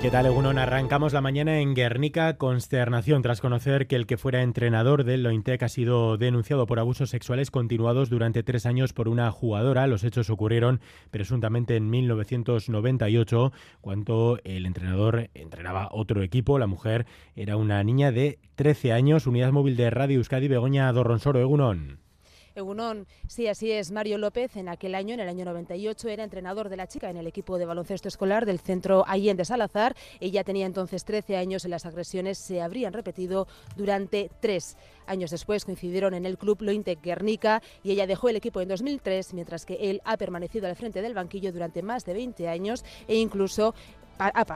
¿Qué tal, Egunon? Arrancamos la mañana en Guernica, consternación tras conocer que el que fuera entrenador del Lointec ha sido denunciado por abusos sexuales continuados durante tres años por una jugadora. Los hechos ocurrieron presuntamente en 1998, cuando el entrenador entrenaba otro equipo. La mujer era una niña de 13 años. Unidad móvil de Radio Euskadi, Begoña Dorronsoro, Egunon. Egunon, sí, así es. Mario López en aquel año, en el año 98, era entrenador de la chica en el equipo de baloncesto escolar del centro Allende Salazar. Ella tenía entonces 13 años y las agresiones se habrían repetido durante tres años después. Coincidieron en el club Lointec Guernica y ella dejó el equipo en 2003, mientras que él ha permanecido al frente del banquillo durante más de 20 años e incluso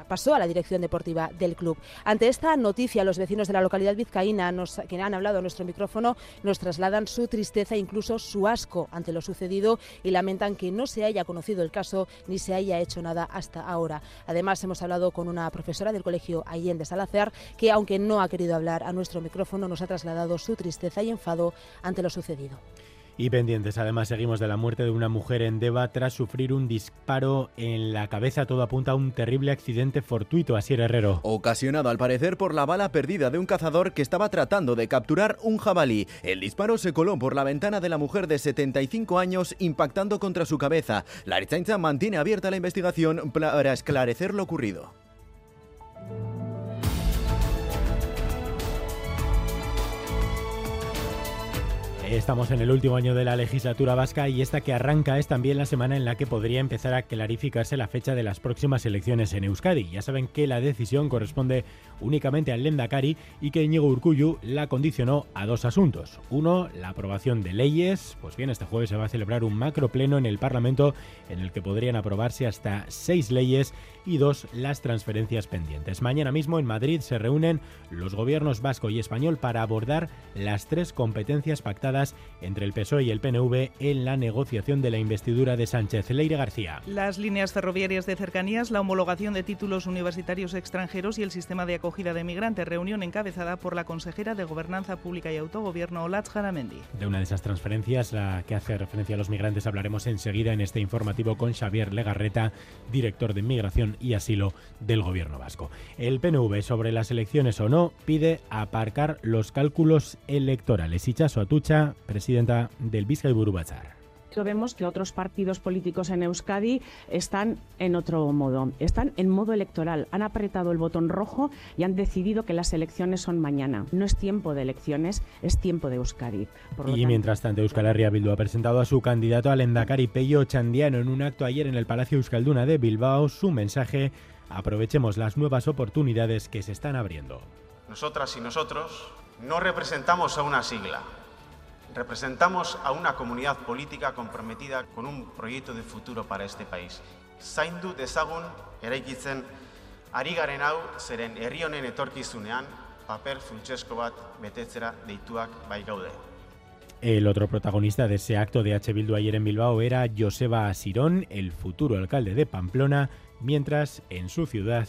pasó a la dirección deportiva del club. Ante esta noticia, los vecinos de la localidad vizcaína, nos, que han hablado a nuestro micrófono, nos trasladan su tristeza, incluso su asco ante lo sucedido y lamentan que no se haya conocido el caso ni se haya hecho nada hasta ahora. Además, hemos hablado con una profesora del colegio Allende Salazar que, aunque no ha querido hablar a nuestro micrófono, nos ha trasladado su tristeza y enfado ante lo sucedido. Y pendientes, además, seguimos de la muerte de una mujer en Deva tras sufrir un disparo en la cabeza. Todo apunta a un terrible accidente fortuito, así Herrero. Ocasionado al parecer por la bala perdida de un cazador que estaba tratando de capturar un jabalí. El disparo se coló por la ventana de la mujer de 75 años, impactando contra su cabeza. La Archainza mantiene abierta la investigación para esclarecer lo ocurrido. Estamos en el último año de la legislatura vasca y esta que arranca es también la semana en la que podría empezar a clarificarse la fecha de las próximas elecciones en Euskadi. Ya saben que la decisión corresponde únicamente al Lendakari y que Íñigo Urcuyu la condicionó a dos asuntos. Uno, la aprobación de leyes. Pues bien, este jueves se va a celebrar un macro pleno en el Parlamento en el que podrían aprobarse hasta seis leyes y dos, las transferencias pendientes. Mañana mismo en Madrid se reúnen los gobiernos vasco y español para abordar las tres competencias pactadas entre el PSOE y el PNV en la negociación de la investidura de Sánchez. Leire García. Las líneas ferroviarias de cercanías, la homologación de títulos universitarios extranjeros y el sistema de acogida de migrantes. Reunión encabezada por la consejera de Gobernanza Pública y Autogobierno, Olatz Jaramendi. De una de esas transferencias, la que hace referencia a los migrantes, hablaremos enseguida en este informativo con Xavier Legarreta, director de Migración y Asilo del Gobierno vasco. El PNV sobre las elecciones o no pide aparcar los cálculos electorales. Ichaso Atucha, presidenta del Vizcay Burubachar vemos que otros partidos políticos en Euskadi están en otro modo, están en modo electoral, han apretado el botón rojo y han decidido que las elecciones son mañana. No es tiempo de elecciones, es tiempo de Euskadi. y mientras tanto, Euskal Herria Bildu ha presentado a su candidato al Endacari Pello Chandiano en un acto ayer en el Palacio Euskalduna de Bilbao su mensaje Aprovechemos las nuevas oportunidades que se están abriendo. Nosotras y nosotros no representamos a una sigla, representamos a una comunidad política comprometida con un proyecto de futuro para este país. Zaindu dezagun eraikitzen ari garen hau zeren herri honen etorkizunean paper funtsezko bat betetzera deituak bai gaude. El otro protagonista de ese acto de H. Bildu ayer en Bilbao era Joseba Asirón, el futuro alcalde de Pamplona, mientras en su ciudad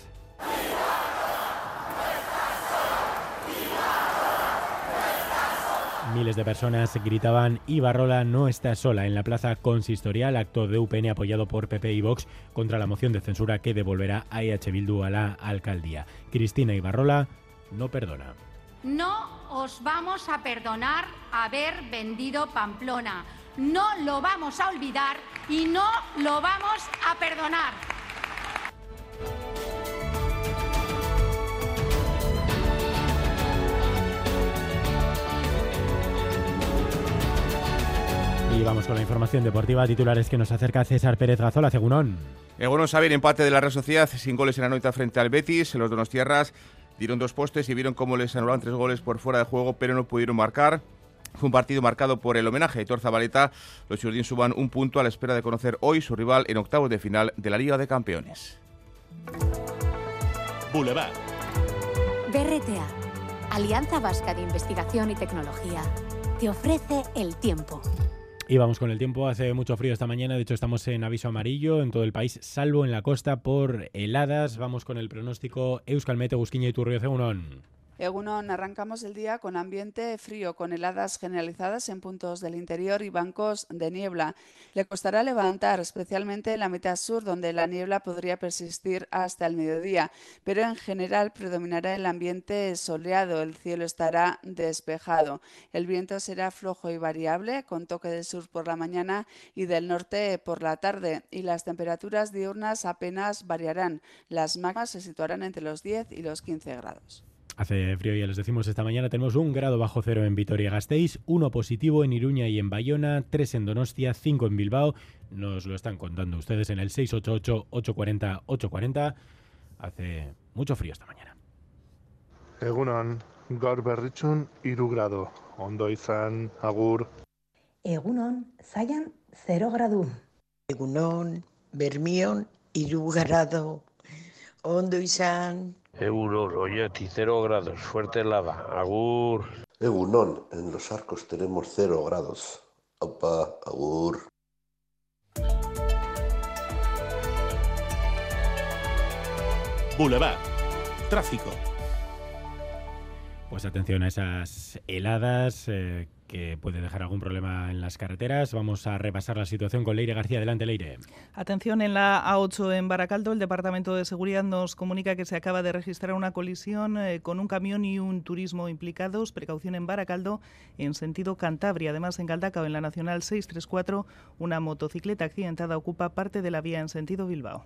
Miles de personas gritaban Ibarrola no está sola en la plaza consistorial, acto de UPN apoyado por PP y Vox contra la moción de censura que devolverá a EH Bildu a la alcaldía. Cristina Ibarrola no perdona. No os vamos a perdonar haber vendido Pamplona. No lo vamos a olvidar y no lo vamos a perdonar. Y vamos con la información deportiva, titulares que nos acerca César Pérez Gazola, Cegunón. Egunon Xavier, empate de la Real Sociedad, sin goles en la noche frente al Betis. Los donos tierras dieron dos postes y vieron cómo les anularon tres goles por fuera de juego, pero no pudieron marcar. Fue un partido marcado por el homenaje a Héctor Zabaleta. Los Jordín suban un punto a la espera de conocer hoy su rival en octavos de final de la Liga de Campeones. Boulevard. BRTA, Alianza Vasca de Investigación y Tecnología, te ofrece el tiempo. Y vamos con el tiempo, hace mucho frío esta mañana, de hecho estamos en aviso amarillo en todo el país, salvo en la costa por heladas. Vamos con el pronóstico Euskalmete, Busquiña y Turrio Cegunón. Egunon, arrancamos el día con ambiente frío, con heladas generalizadas en puntos del interior y bancos de niebla. Le costará levantar, especialmente en la mitad sur, donde la niebla podría persistir hasta el mediodía, pero en general predominará el ambiente soleado, el cielo estará despejado. El viento será flojo y variable, con toque del sur por la mañana y del norte por la tarde, y las temperaturas diurnas apenas variarán. Las máximas se situarán entre los 10 y los 15 grados. Hace frío, ya les decimos esta mañana, tenemos un grado bajo cero en Vitoria-Gasteiz, uno positivo en Iruña y en Bayona, tres en Donostia, cinco en Bilbao. Nos lo están contando ustedes en el 688-840-840. Hace mucho frío esta mañana. Egunon, gaur berritxun iru grado. Ondo izan, agur. Egunon, zaian 0 gradu. Egunon, bermion iru grado. Ondo izan. Egunon, Oñati, cero grados, fuerte helada, agur. Egunon, en los arcos tenemos cero grados. Opa, agur. Boulevard. Tráfico. Pues atención a esas heladas eh, que puede dejar algún problema en las carreteras. Vamos a repasar la situación con Leire García. Adelante, Leire. Atención, en la A8 en Baracaldo, el Departamento de Seguridad nos comunica que se acaba de registrar una colisión eh, con un camión y un turismo implicados. Precaución en Baracaldo en sentido Cantabria. Además, en Galdacao, en la Nacional 634, una motocicleta accidentada ocupa parte de la vía en sentido Bilbao.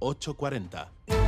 840.